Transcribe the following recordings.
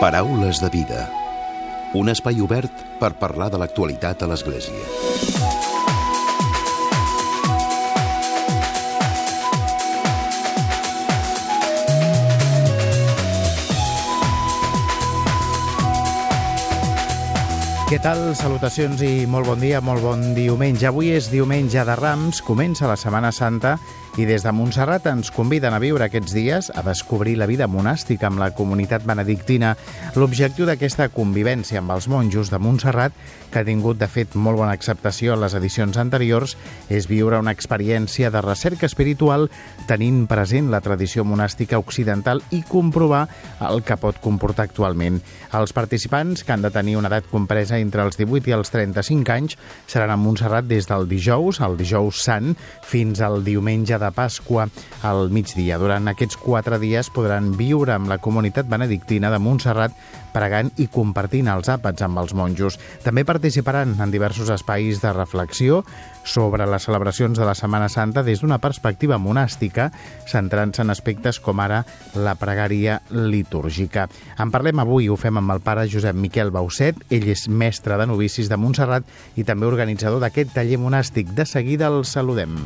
Paraules de vida. Un espai obert per parlar de l'actualitat a l'Església. Què tal? Salutacions i molt bon dia, molt bon diumenge. Avui és diumenge de Rams, comença la Setmana Santa i des de Montserrat ens conviden a viure aquests dies, a descobrir la vida monàstica amb la comunitat benedictina. L'objectiu d'aquesta convivència amb els monjos de Montserrat, que ha tingut de fet molt bona acceptació en les edicions anteriors, és viure una experiència de recerca espiritual tenint present la tradició monàstica occidental i comprovar el que pot comportar actualment. Els participants, que han de tenir una edat compresa entre els 18 i els 35 anys, seran a Montserrat des del dijous, el dijous sant, fins al diumenge de Pasqua al migdia. Durant aquests quatre dies podran viure amb la comunitat benedictina de Montserrat pregant i compartint els àpats amb els monjos. També participaran en diversos espais de reflexió sobre les celebracions de la Setmana Santa des d'una perspectiva monàstica, centrant-se en aspectes com ara la pregària litúrgica. En parlem avui, ho fem amb el pare Josep Miquel Bauset, ell és mestre de novicis de Montserrat i també organitzador d'aquest taller monàstic. De seguida el saludem.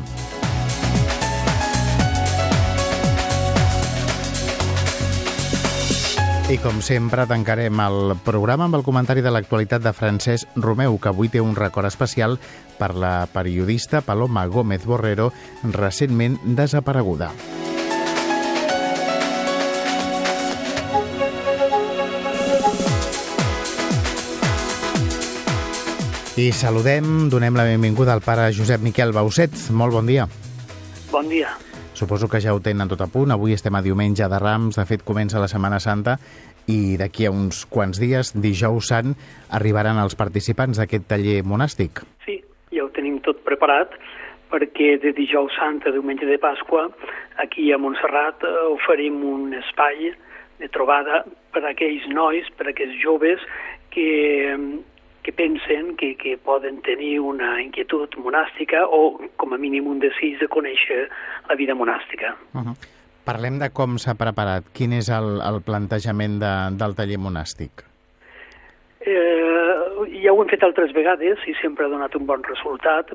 I com sempre tancarem el programa amb el comentari de l'actualitat de Francesc Romeu, que avui té un record especial per la periodista Paloma Gómez Borrero, recentment desapareguda. I saludem, donem la benvinguda al pare Josep Miquel Bauset. Molt bon dia. Bon dia. Suposo que ja ho tenen tot a punt. Avui estem a diumenge de Rams, de fet comença la Setmana Santa i d'aquí a uns quants dies, dijous sant, arribaran els participants d'aquest taller monàstic. Sí, ja ho tenim tot preparat perquè de dijous sant a diumenge de Pasqua aquí a Montserrat eh, oferim un espai de trobada per a aquells nois, per a aquells joves que que pensen que, que poden tenir una inquietud monàstica o, com a mínim, un desig de conèixer la vida monàstica. Uh -huh. Parlem de com s'ha preparat. Quin és el, el plantejament de, del taller monàstic? Eh, ja ho hem fet altres vegades i sempre ha donat un bon resultat.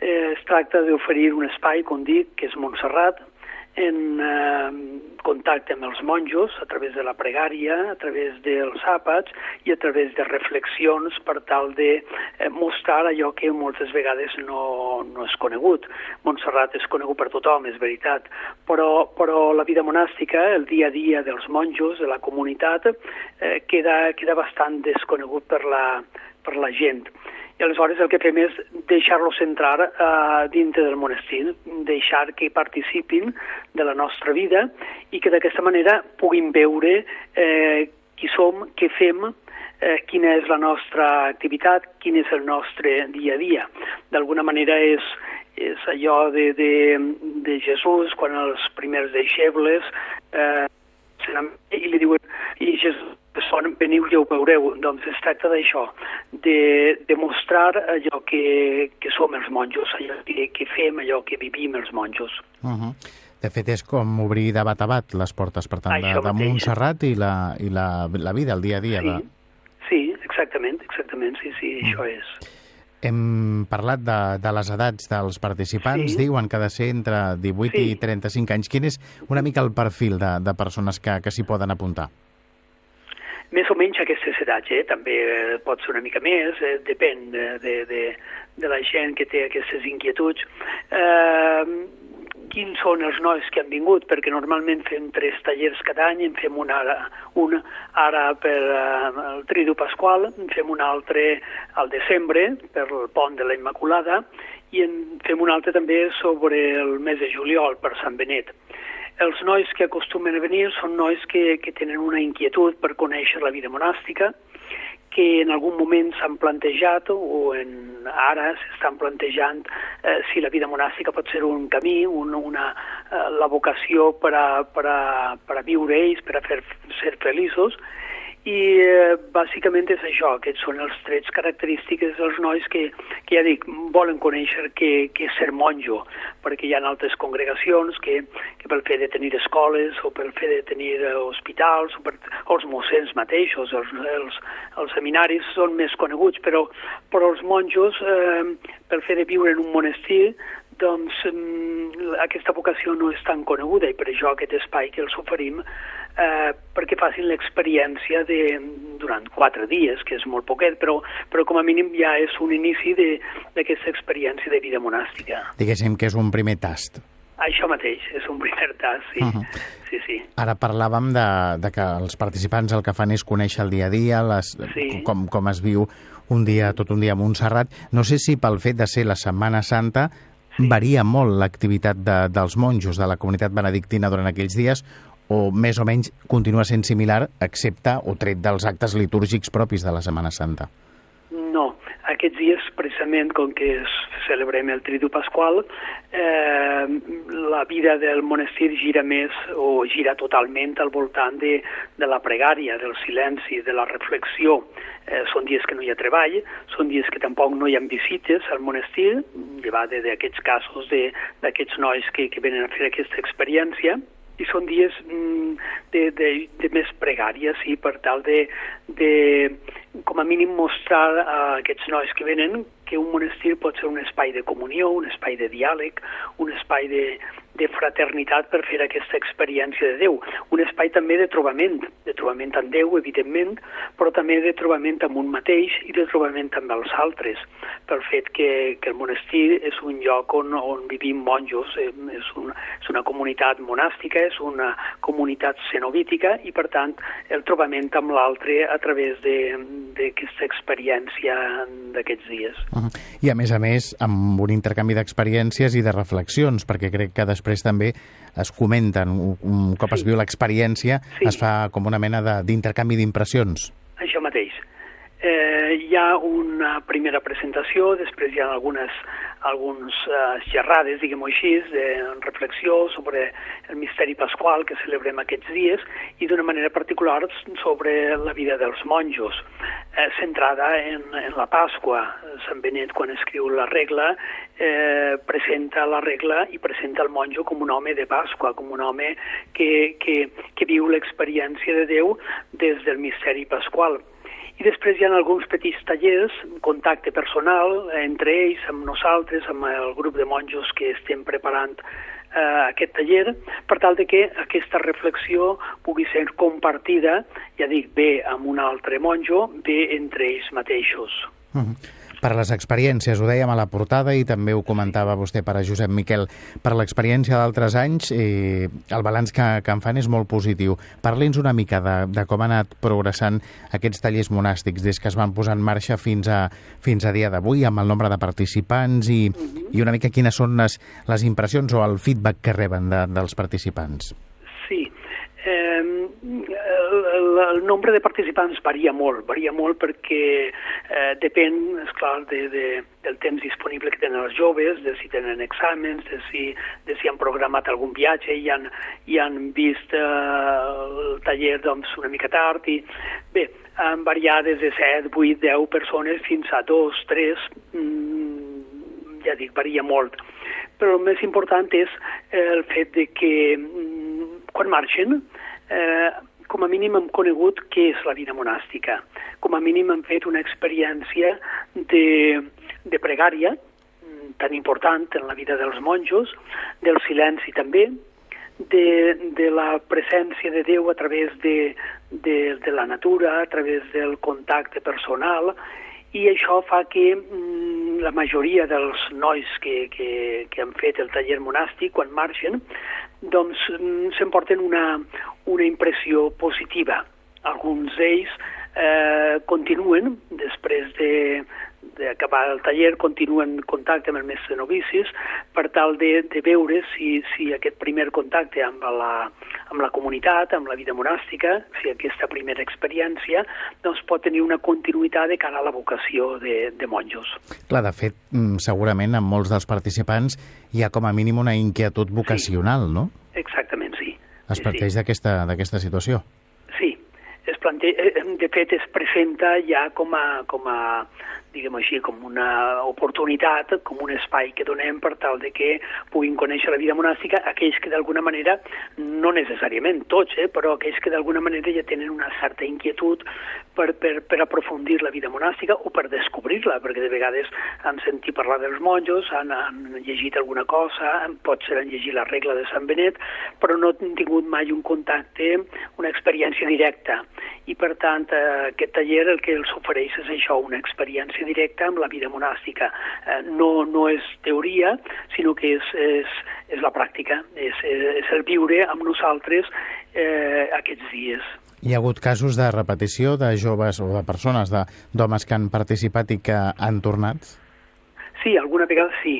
Eh, es tracta d'oferir un espai, com dic, que és Montserrat, en eh, contacte amb els monjos a través de la pregària, a través dels àpats i a través de reflexions per tal de eh, mostrar allò que moltes vegades no, no és conegut. Montserrat és conegut per tothom, és veritat, però, però la vida monàstica, el dia a dia dels monjos, de la comunitat, eh, queda, queda bastant desconegut per la, per la gent i aleshores el que fem és deixar-los entrar uh, dintre del monestir, deixar que participin de la nostra vida i que d'aquesta manera puguin veure eh, qui som, què fem, eh, quina és la nostra activitat, quin és el nostre dia a dia. D'alguna manera és, és allò de, de, de Jesús, quan els primers deixebles eh, i li diuen, i Jesús son, veniu i ho veureu. Doncs es tracta d'això, de, de mostrar allò que, que som els monjos, allò que, que fem, allò que vivim els monjos. Uh -huh. De fet, és com obrir de bat a bat les portes, per tant, de, de Montserrat i, la, i la, la vida, el dia a dia. Sí, de... sí exactament, exactament, sí, sí, -huh. això és. Hem parlat de, de les edats dels participants, sí. diuen que ha de ser entre 18 sí. i 35 anys. Quin és una mica el perfil de, de persones que, que s'hi poden apuntar? Més o menys aquestes edats, eh? també eh, pot ser una mica més, eh, depèn de, de, de, de la gent que té aquestes inquietuds. Eh, quins són els nois que han vingut, perquè normalment fem tres tallers cada any, en fem un ara, un ara per uh, el Tridu Pasqual, en fem un altre al desembre per el pont de la Immaculada i en fem un altre també sobre el mes de juliol per Sant Benet els nois que acostumen a venir són nois que, que tenen una inquietud per conèixer la vida monàstica, que en algun moment s'han plantejat o en, ara s'estan plantejant eh, si la vida monàstica pot ser un camí, un, una, eh, la vocació per a, per, a, per a viure ells, per a fer, ser feliços, i eh, bàsicament és això, aquests són els trets característics dels nois que, que ja dic, volen conèixer què, què és ser monjo, perquè hi ha altres congregacions que, que pel fet de tenir escoles o pel fet de tenir hospitals o, per, o els mossens mateixos, els, els, els seminaris són més coneguts, però, però els monjos, eh, pel fet de viure en un monestir, doncs mm, aquesta vocació no és tan coneguda i per això aquest espai que els oferim eh, perquè facin l'experiència de durant quatre dies, que és molt poquet, però, però com a mínim ja és un inici d'aquesta experiència de vida monàstica. Diguéssim que és un primer tast. Això mateix, és un primer tast, sí. Uh -huh. sí, sí. Ara parlàvem de, de que els participants el que fan és conèixer el dia a dia, les, sí. com, com es viu un dia, tot un dia a Montserrat. No sé si pel fet de ser la Setmana Santa sí. varia molt l'activitat de, dels monjos de la comunitat benedictina durant aquells dies o més o menys continua sent similar, excepte o tret dels actes litúrgics propis de la Setmana Santa? No, aquests dies, precisament, com que celebrem el Tridu Pasqual, eh, la vida del monestir gira més o gira totalment al voltant de, de la pregària, del silenci, de la reflexió. Eh, són dies que no hi ha treball, són dies que tampoc no hi ha visites al monestir, llevat d'aquests casos d'aquests nois que, que venen a fer aquesta experiència, i són dies mm, de, de, de més pregària, sí, per tal de, de com a mínim mostrar a aquests nois que venen que un monestir pot ser un espai de comunió, un espai de diàleg, un espai de, de fraternitat per fer aquesta experiència de Déu. Un espai també de trobament, de trobament amb Déu, evidentment, però també de trobament amb un mateix i de trobament amb els altres, pel fet que, que el monestir és un lloc on, on vivim monjos, eh, és, un, és una comunitat monàstica, és una comunitat cenobítica i, per tant, el trobament amb l'altre a través d'aquesta experiència d'aquests dies. Uh -huh. I, a més a més, amb un intercanvi d'experiències i de reflexions, perquè crec que després després també es comenten, un cop sí. es viu l'experiència, sí. es fa com una mena d'intercanvi d'impressions. Hi ha una primera presentació, després hi ha algunes alguns eh, xerrades, diguem-ho així, de reflexió sobre el misteri pasqual que celebrem aquests dies i d'una manera particular sobre la vida dels monjos, eh, centrada en, en la Pasqua. Sant Benet, quan escriu la regla, eh, presenta la regla i presenta el monjo com un home de Pasqua, com un home que, que, que viu l'experiència de Déu des del misteri pasqual. I després hi ha alguns petits tallers, contacte personal entre ells, amb nosaltres, amb el grup de monjos que estem preparant eh, aquest taller, per tal de que aquesta reflexió pugui ser compartida, ja dic, bé amb un altre monjo, bé entre ells mateixos. Uh -huh per les experiències, ho dèiem a la portada i també ho comentava vostè per a Josep Miquel, per l'experiència d'altres anys, eh, el balanç que, que en fan és molt positiu. Parli'ns una mica de, de com han anat progressant aquests tallers monàstics des que es van posar en marxa fins a, fins a dia d'avui, amb el nombre de participants i, i una mica quines són les, les impressions o el feedback que reben de, dels participants. Sí, eh, el, nombre de participants varia molt, varia molt perquè eh, depèn, és clar, de, de, del temps disponible que tenen els joves, de si tenen exàmens, de si, de si han programat algun viatge i han, i han vist eh, el taller doncs, una mica tard. I, bé, han variat des de 7, 8, 10 persones fins a 2, 3, mm, ja dic, varia molt. Però el més important és el fet de que mm, quan marxen eh, com a mínim hem conegut què és la vida monàstica. Com a mínim hem fet una experiència de, de pregària, mm, tan important en la vida dels monjos, del silenci també, de, de la presència de Déu a través de, de, de la natura, a través del contacte personal, i això fa que mm, la majoria dels nois que, que, que han fet el taller monàstic, quan marxen, doncs mm, s'emporten una, una impressió positiva. Alguns d'ells eh, continuen, després de, d'acabar el taller, continuen en contacte amb el mestre novicis per tal de, de veure si, si aquest primer contacte amb la, amb la comunitat, amb la vida monàstica, si aquesta primera experiència doncs pot tenir una continuïtat de cara a la vocació de, de monjos. Clar, de fet, mm, segurament en molts dels participants hi ha com a mínim una inquietud vocacional, sí. no? Exactament, sí. Es parteix sí. d'aquesta situació. Sí, es plante... Eh, de fet es presenta ja com a, com a diguem així, com una oportunitat, com un espai que donem per tal de que puguin conèixer la vida monàstica aquells que d'alguna manera, no necessàriament tots, eh, però aquells que d'alguna manera ja tenen una certa inquietud per, per, per aprofundir la vida monàstica o per descobrir-la, perquè de vegades han sentit parlar dels monjos, han, han llegit alguna cosa, potser han llegit la regla de Sant Benet, però no han tingut mai un contacte, una experiència directa. I per tant, eh, aquest taller el que els ofereix és això, una experiència directa amb la vida monàstica. Eh, no, no és teoria, sinó que és, és, és la pràctica, és, és el viure amb nosaltres eh, aquests dies. Hi ha hagut casos de repetició de joves o de persones, d'homes que han participat i que han tornat? Sí, alguna vegada sí.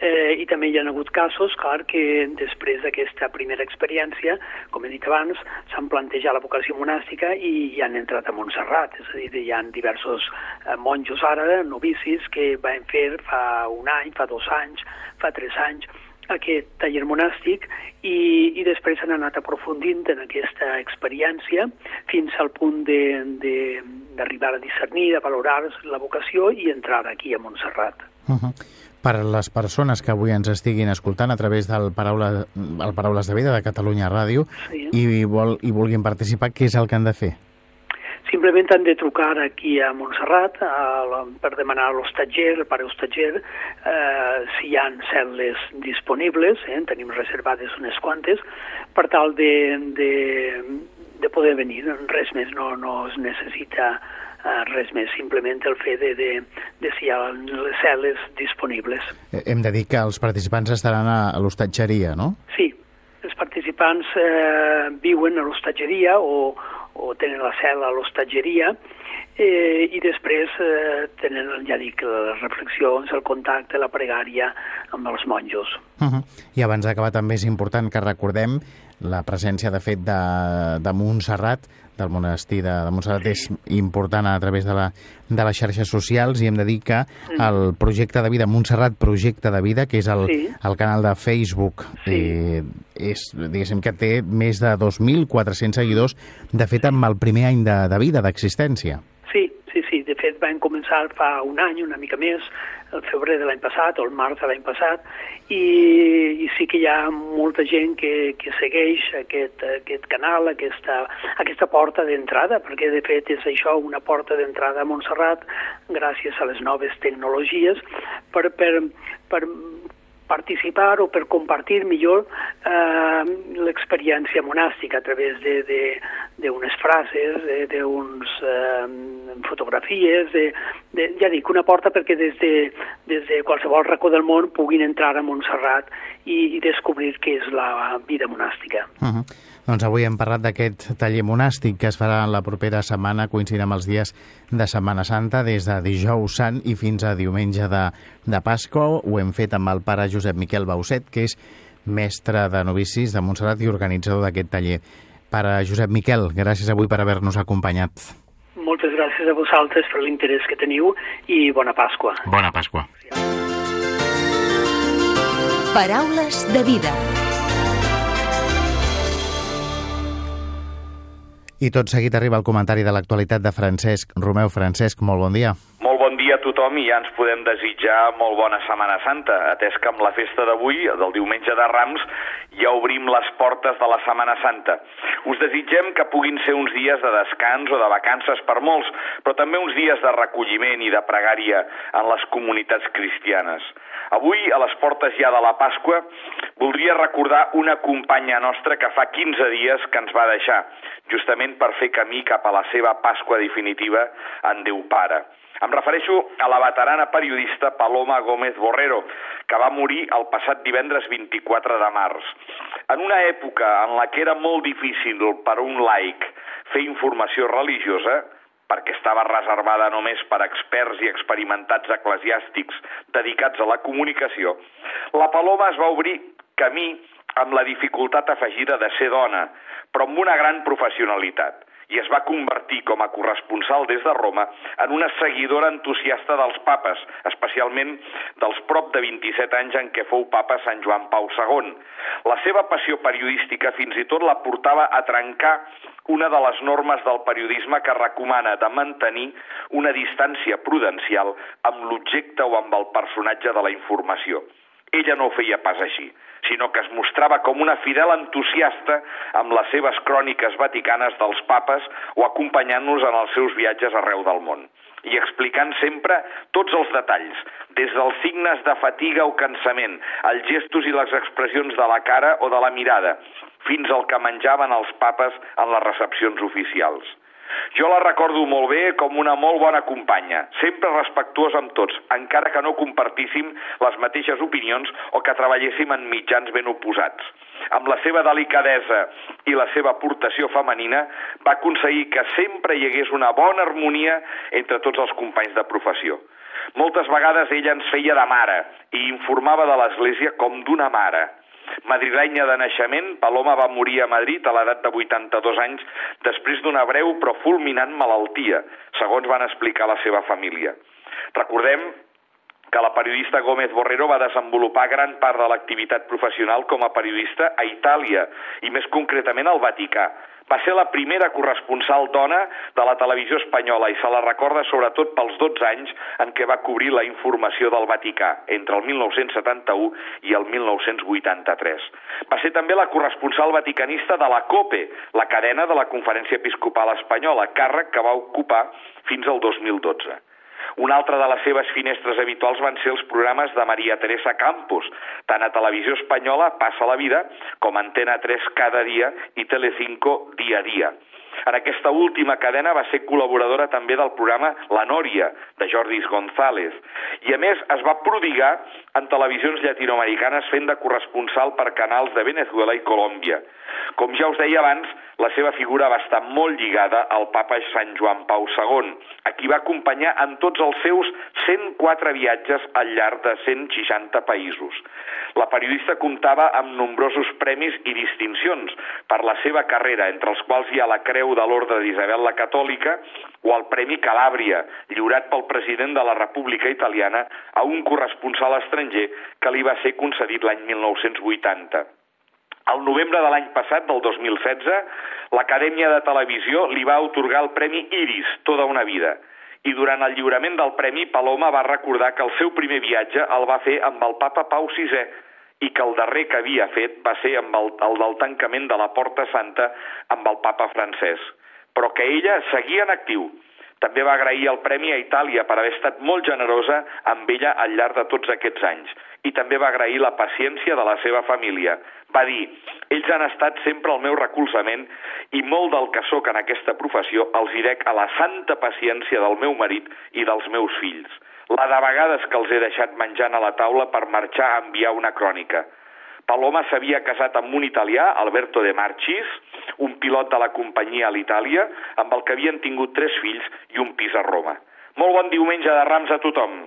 Eh, I també hi ha hagut casos, clar, que després d'aquesta primera experiència, com he dit abans, s'han plantejat la vocació monàstica i, i han entrat a Montserrat. És a dir, hi ha diversos eh, monjos ara, novicis, que van fer fa un any, fa dos anys, fa tres anys, aquest taller monàstic i, i després han anat aprofundint en aquesta experiència fins al punt d'arribar a discernir, a valorar la vocació i entrar aquí a Montserrat. Uh -huh per a les persones que avui ens estiguin escoltant a través del Paraula, el Paraules de Vida de Catalunya Ràdio sí. i, vol, i vulguin participar, què és el que han de fer? Simplement han de trucar aquí a Montserrat a, a, per demanar a l'hostatger, el pare hostatger, eh, si hi ha cel·les disponibles, eh, tenim reservades unes quantes, per tal de, de, de poder venir. Res més, no, no es necessita eh, res més, simplement el fet de, de, de si hi ha les cel·les disponibles. Eh, hem de dir que els participants estaran a, a l'hostatgeria, no? Sí, els participants eh, viuen a l'hostatgeria o, o tenen la cel·la a l'hostatgeria eh, i després eh, tenen, ja dic, les reflexions, el contacte, la pregària amb els monjos. Uh -huh. I abans d'acabar també és important que recordem la presència, de fet, de, de Montserrat, del monestir de, de Montserrat, és important a través de, la, de les xarxes socials i hem de dir que el projecte de vida, Montserrat Projecte de Vida, que és el, sí. el canal de Facebook, sí. eh, és, diguéssim que té més de 2.400 seguidors, de fet, amb el primer any de, de vida, d'existència. Fet, van començar fa un any, una mica més, el febrer de l'any passat o el març de l'any passat, i, i sí que hi ha molta gent que, que segueix aquest, aquest canal, aquesta, aquesta porta d'entrada, perquè de fet és això, una porta d'entrada a Montserrat, gràcies a les noves tecnologies, per, per, per participar o per compartir millor eh, l'experiència monàstica a través d'unes frases, d'unes eh, fotografies, de, de, ja dic, una porta perquè des de, des de qualsevol racó del món puguin entrar a Montserrat i, i descobrir què és la vida monàstica. Uh -huh. Doncs avui hem parlat d'aquest taller monàstic que es farà la propera setmana, coincidint amb els dies de Setmana Santa, des de dijous sant i fins a diumenge de, de Pasqua. Ho hem fet amb el pare Josep Miquel Bauset, que és mestre de novicis de Montserrat i organitzador d'aquest taller. Pare Josep Miquel, gràcies avui per haver-nos acompanyat. Moltes gràcies a vosaltres per l'interès que teniu i bona Pasqua. Bona Pasqua. Paraules de vida. I tot seguit arriba el comentari de l'actualitat de Francesc. Romeu Francesc, molt bon dia. A tothom i ja ens podem desitjar molt bona Setmana Santa, atès que amb la festa d'avui, del diumenge de Rams, ja obrim les portes de la Setmana Santa. Us desitgem que puguin ser uns dies de descans o de vacances per molts, però també uns dies de recolliment i de pregària en les comunitats cristianes. Avui, a les portes ja de la Pasqua, voldria recordar una companya nostra que fa 15 dies que ens va deixar, justament per fer camí cap a la seva Pasqua definitiva en Déu Pare. Em refereixo a la veterana periodista Paloma Gómez Borrero, que va morir el passat divendres 24 de març. En una època en la que era molt difícil per un laic fer informació religiosa, perquè estava reservada només per experts i experimentats eclesiàstics dedicats a la comunicació, la Paloma es va obrir camí amb la dificultat afegida de ser dona, però amb una gran professionalitat i es va convertir com a corresponsal des de Roma en una seguidora entusiasta dels papes, especialment dels prop de 27 anys en què fou papa Sant Joan Pau II. La seva passió periodística fins i tot la portava a trencar una de les normes del periodisme que recomana de mantenir una distància prudencial amb l'objecte o amb el personatge de la informació. Ella no ho feia pas així, sinó que es mostrava com una fidel entusiasta amb les seves cròniques vaticanes dels papes o acompanyant-nos en els seus viatges arreu del món i explicant sempre tots els detalls, des dels signes de fatiga o cansament, els gestos i les expressions de la cara o de la mirada, fins al que menjaven els papes en les recepcions oficials. Jo la recordo molt bé com una molt bona companya, sempre respectuosa amb tots, encara que no compartíssim les mateixes opinions o que treballéssim en mitjans ben oposats. Amb la seva delicadesa i la seva aportació femenina va aconseguir que sempre hi hagués una bona harmonia entre tots els companys de professió. Moltes vegades ella ens feia de mare i informava de l'Església com d'una mare Madrilenya de naixement, Paloma va morir a Madrid a l'edat de 82 anys després d'una breu però fulminant malaltia, segons van explicar la seva família. Recordem que la periodista Gómez Borrero va desenvolupar gran part de l'activitat professional com a periodista a Itàlia i més concretament al Vaticà, va ser la primera corresponsal dona de la televisió espanyola i se la recorda sobretot pels 12 anys en què va cobrir la informació del Vaticà, entre el 1971 i el 1983. Va ser també la corresponsal vaticanista de la COPE, la cadena de la Conferència Episcopal Espanyola, càrrec que va ocupar fins al 2012. Una altra de les seves finestres habituals van ser els programes de Maria Teresa Campos, tant a Televisió Espanyola Passa la Vida com Antena 3 cada dia i Telecinco dia a dia. En aquesta última cadena va ser col·laboradora també del programa La Nòria, de Jordis González, i a més es va prodigar en televisions llatinoamericanes fent de corresponsal per canals de Venezuela i Colòmbia. Com ja us deia abans, la seva figura va estar molt lligada al papa Sant Joan Pau II, a qui va acompanyar en tots els seus 104 viatges al llarg de 160 països. La periodista comptava amb nombrosos premis i distincions per la seva carrera, entre els quals hi ha la Creu de l'Ordre d'Isabel la Catòlica o el Premi Calàbria, lliurat pel president de la República Italiana a un corresponsal estranger que li va ser concedit l'any 1980. Al novembre de l'any passat, del 2016, l'Acadèmia de Televisió li va otorgar el Premi Iris, tota una vida. I durant el lliurament del premi, Paloma va recordar que el seu primer viatge el va fer amb el papa Pau VI i que el darrer que havia fet va ser amb el, el del tancament de la Porta Santa amb el papa francès. Però que ella seguia en actiu, també va agrair el premi a Itàlia per haver estat molt generosa amb ella al llarg de tots aquests anys i també va agrair la paciència de la seva família. Va dir, ells han estat sempre al meu recolzament i molt del que sóc en aquesta professió els hi dec a la santa paciència del meu marit i dels meus fills. La de vegades que els he deixat menjant a la taula per marxar a enviar una crònica. Paloma s'havia casat amb un italià, Alberto de Marchis, un pilot de la companyia a l'Itàlia, amb el que havien tingut tres fills i un pis a Roma. Molt bon diumenge de Rams a tothom.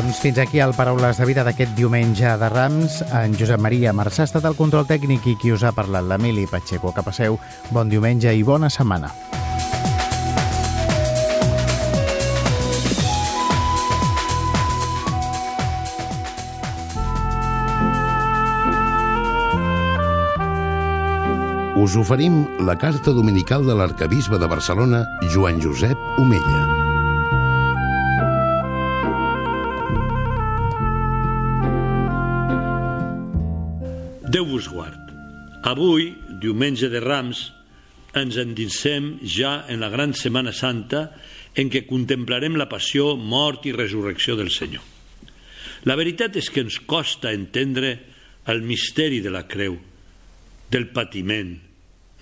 Doncs fins aquí el Paraules de Vida d'aquest diumenge de Rams. En Josep Maria Marçà ha estat el control tècnic i qui us ha parlat, l'Emili Pacheco. Que passeu bon diumenge i bona setmana. Us oferim la carta dominical de l'arcabisbe de Barcelona, Joan Josep Omella. Déu vos guard. Avui, diumenge de Rams, ens endinsem ja en la gran Setmana Santa en què contemplarem la passió, mort i resurrecció del Senyor. La veritat és que ens costa entendre el misteri de la creu, del patiment,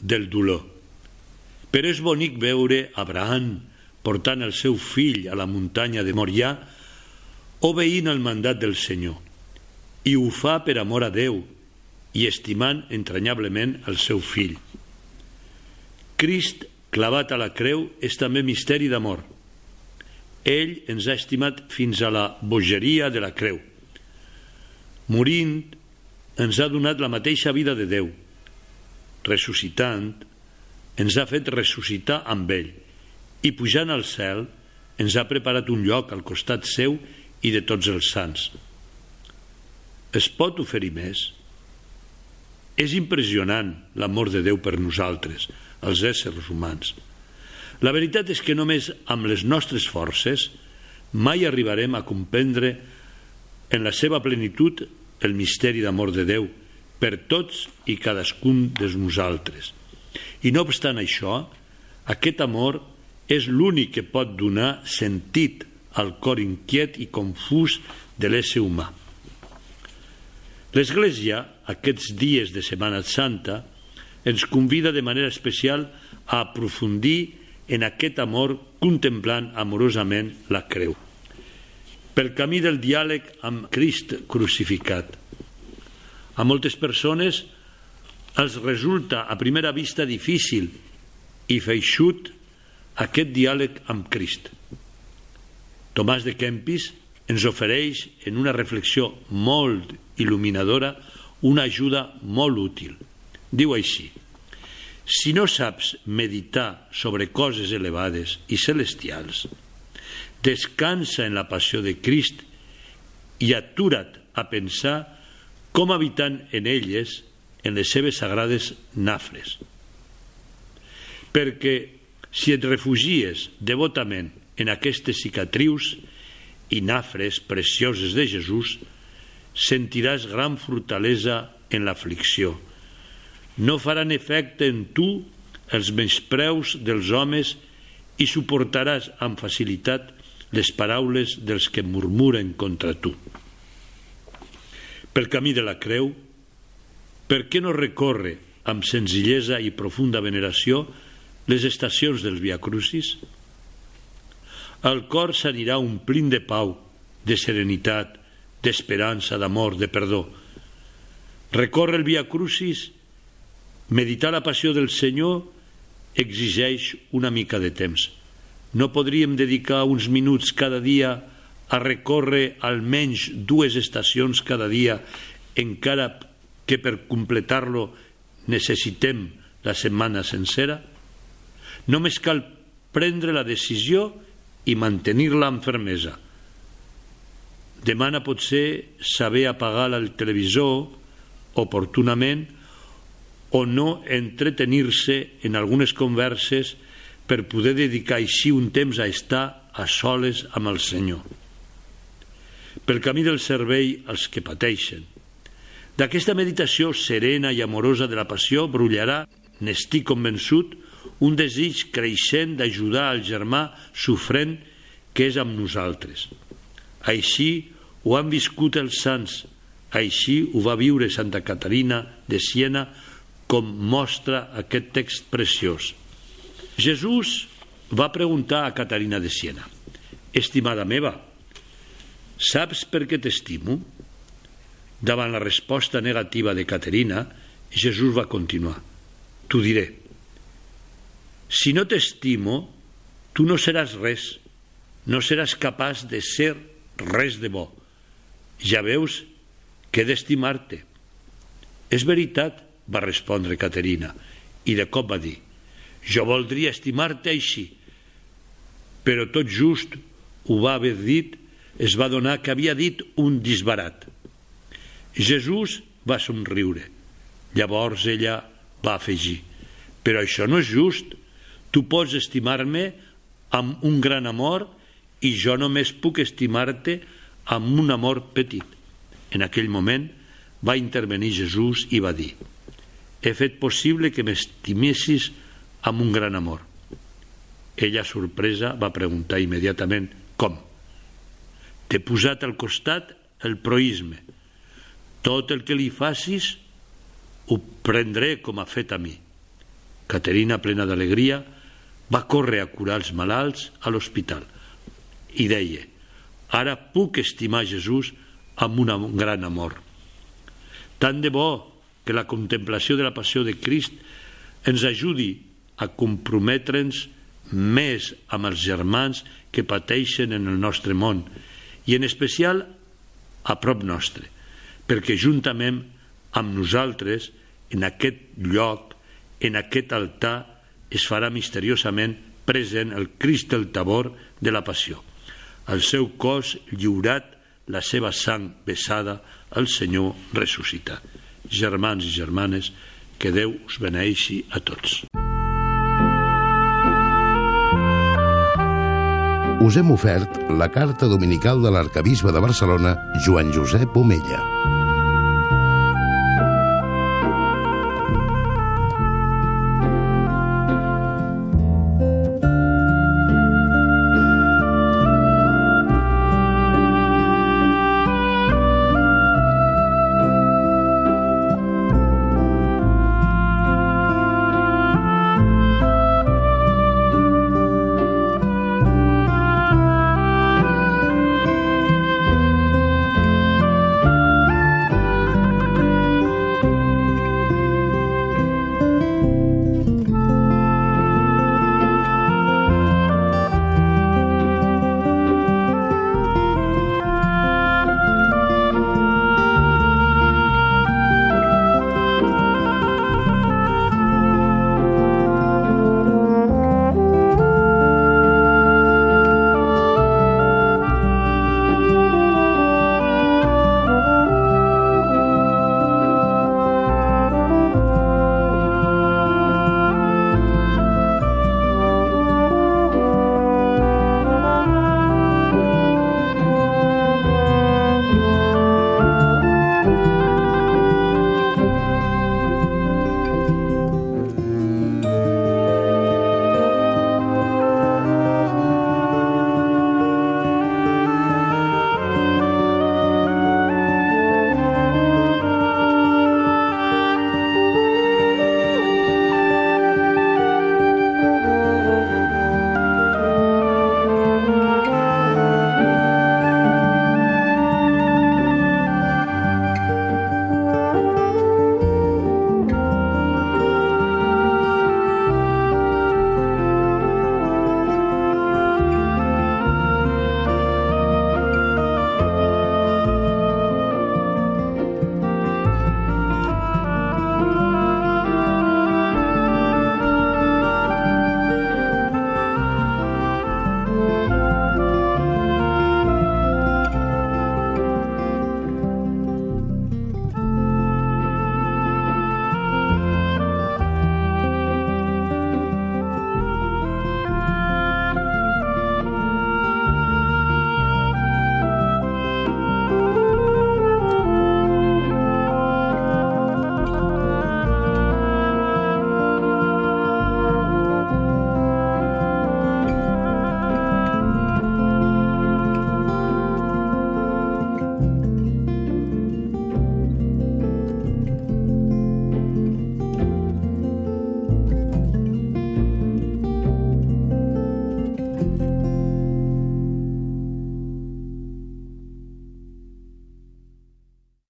del dolor. Però és bonic veure Abraham portant el seu fill a la muntanya de Morià, obeint el mandat del Senyor. I ho fa per amor a Déu, i estimant entranyablement el seu fill. Crist clavat a la creu és també misteri d'amor. Ell ens ha estimat fins a la bogeria de la creu. Morint, ens ha donat la mateixa vida de Déu. Ressuscitant, ens ha fet ressuscitar amb ell i pujant al cel ens ha preparat un lloc al costat seu i de tots els sants. Es pot oferir més? És impressionant l'amor de Déu per nosaltres, els éssers humans. La veritat és que només amb les nostres forces mai arribarem a comprendre en la seva plenitud el misteri d'amor de Déu per tots i cadascun de nosaltres. I no obstant això, aquest amor és l'únic que pot donar sentit al cor inquiet i confús de l'ésser humà. L'Església, aquests dies de Setmana Santa, ens convida de manera especial a aprofundir en aquest amor contemplant amorosament la creu. Pel camí del diàleg amb Crist crucificat. A moltes persones els resulta a primera vista difícil i feixut aquest diàleg amb Crist. Tomàs de Kempis ens ofereix en una reflexió molt il·luminadora una ajuda molt útil. Diu així, si no saps meditar sobre coses elevades i celestials, descansa en la passió de Crist i atura't a pensar com habitant en elles en les seves sagrades nafres. Perquè si et refugies devotament en aquestes cicatrius i nafres precioses de Jesús, sentiràs gran fortalesa en l'aflicció. No faran efecte en tu els menyspreus dels homes i suportaràs amb facilitat les paraules dels que murmuren contra tu. Pel camí de la creu, per què no recorre amb senzillesa i profunda veneració les estacions dels Via Crucis? El cor s'anirà omplint de pau, de serenitat, d'esperança, d'amor, de perdó. Recorre el Via Crucis, meditar la passió del Senyor exigeix una mica de temps. No podríem dedicar uns minuts cada dia a recórrer almenys dues estacions cada dia, encara que per completar-lo necessitem la setmana sencera? Només cal prendre la decisió i mantenir-la amb fermesa. Demana potser saber apagar el televisor oportunament o no entretenir-se en algunes converses per poder dedicar així un temps a estar a soles amb el Senyor. Pel camí del servei als que pateixen. D'aquesta meditació serena i amorosa de la passió brullarà, n'estic convençut, un desig creixent d'ajudar al germà sofrent que és amb nosaltres. Així ho han viscut els sants, així ho va viure Santa Caterina de Siena, com mostra aquest text preciós. Jesús va preguntar a Caterina de Siena, estimada meva, saps per què t'estimo? Davant la resposta negativa de Caterina, Jesús va continuar, t'ho diré, si no t'estimo, tu no seràs res, no seràs capaç de ser res de bo. Ja veus que he d'estimar-te. És veritat, va respondre Caterina, i de cop va dir, jo voldria estimar-te així. Però tot just ho va haver dit, es va donar que havia dit un disbarat. Jesús va somriure. Llavors ella va afegir, però això no és just, Tu pots estimar-me amb un gran amor i jo només puc estimar-te amb un amor petit. En aquell moment va intervenir Jesús i va dir he fet possible que m'estimessis amb un gran amor. Ella, sorpresa, va preguntar immediatament com. T'he posat al costat el proisme. Tot el que li facis ho prendré com ha fet a mi. Caterina, plena d'alegria, va córrer a curar els malalts a l'hospital i deia ara puc estimar Jesús amb un gran amor. Tant de bo que la contemplació de la passió de Crist ens ajudi a comprometre'ns més amb els germans que pateixen en el nostre món i en especial a prop nostre, perquè juntament amb nosaltres en aquest lloc, en aquest altar, es farà misteriosament present el Crist del Tabor de la Passió. El seu cos lliurat, la seva sang besada, el Senyor ressuscita. Germans i germanes, que Déu us beneixi a tots. Us hem ofert la carta dominical de l'arcabisbe de Barcelona, Joan Josep Omella.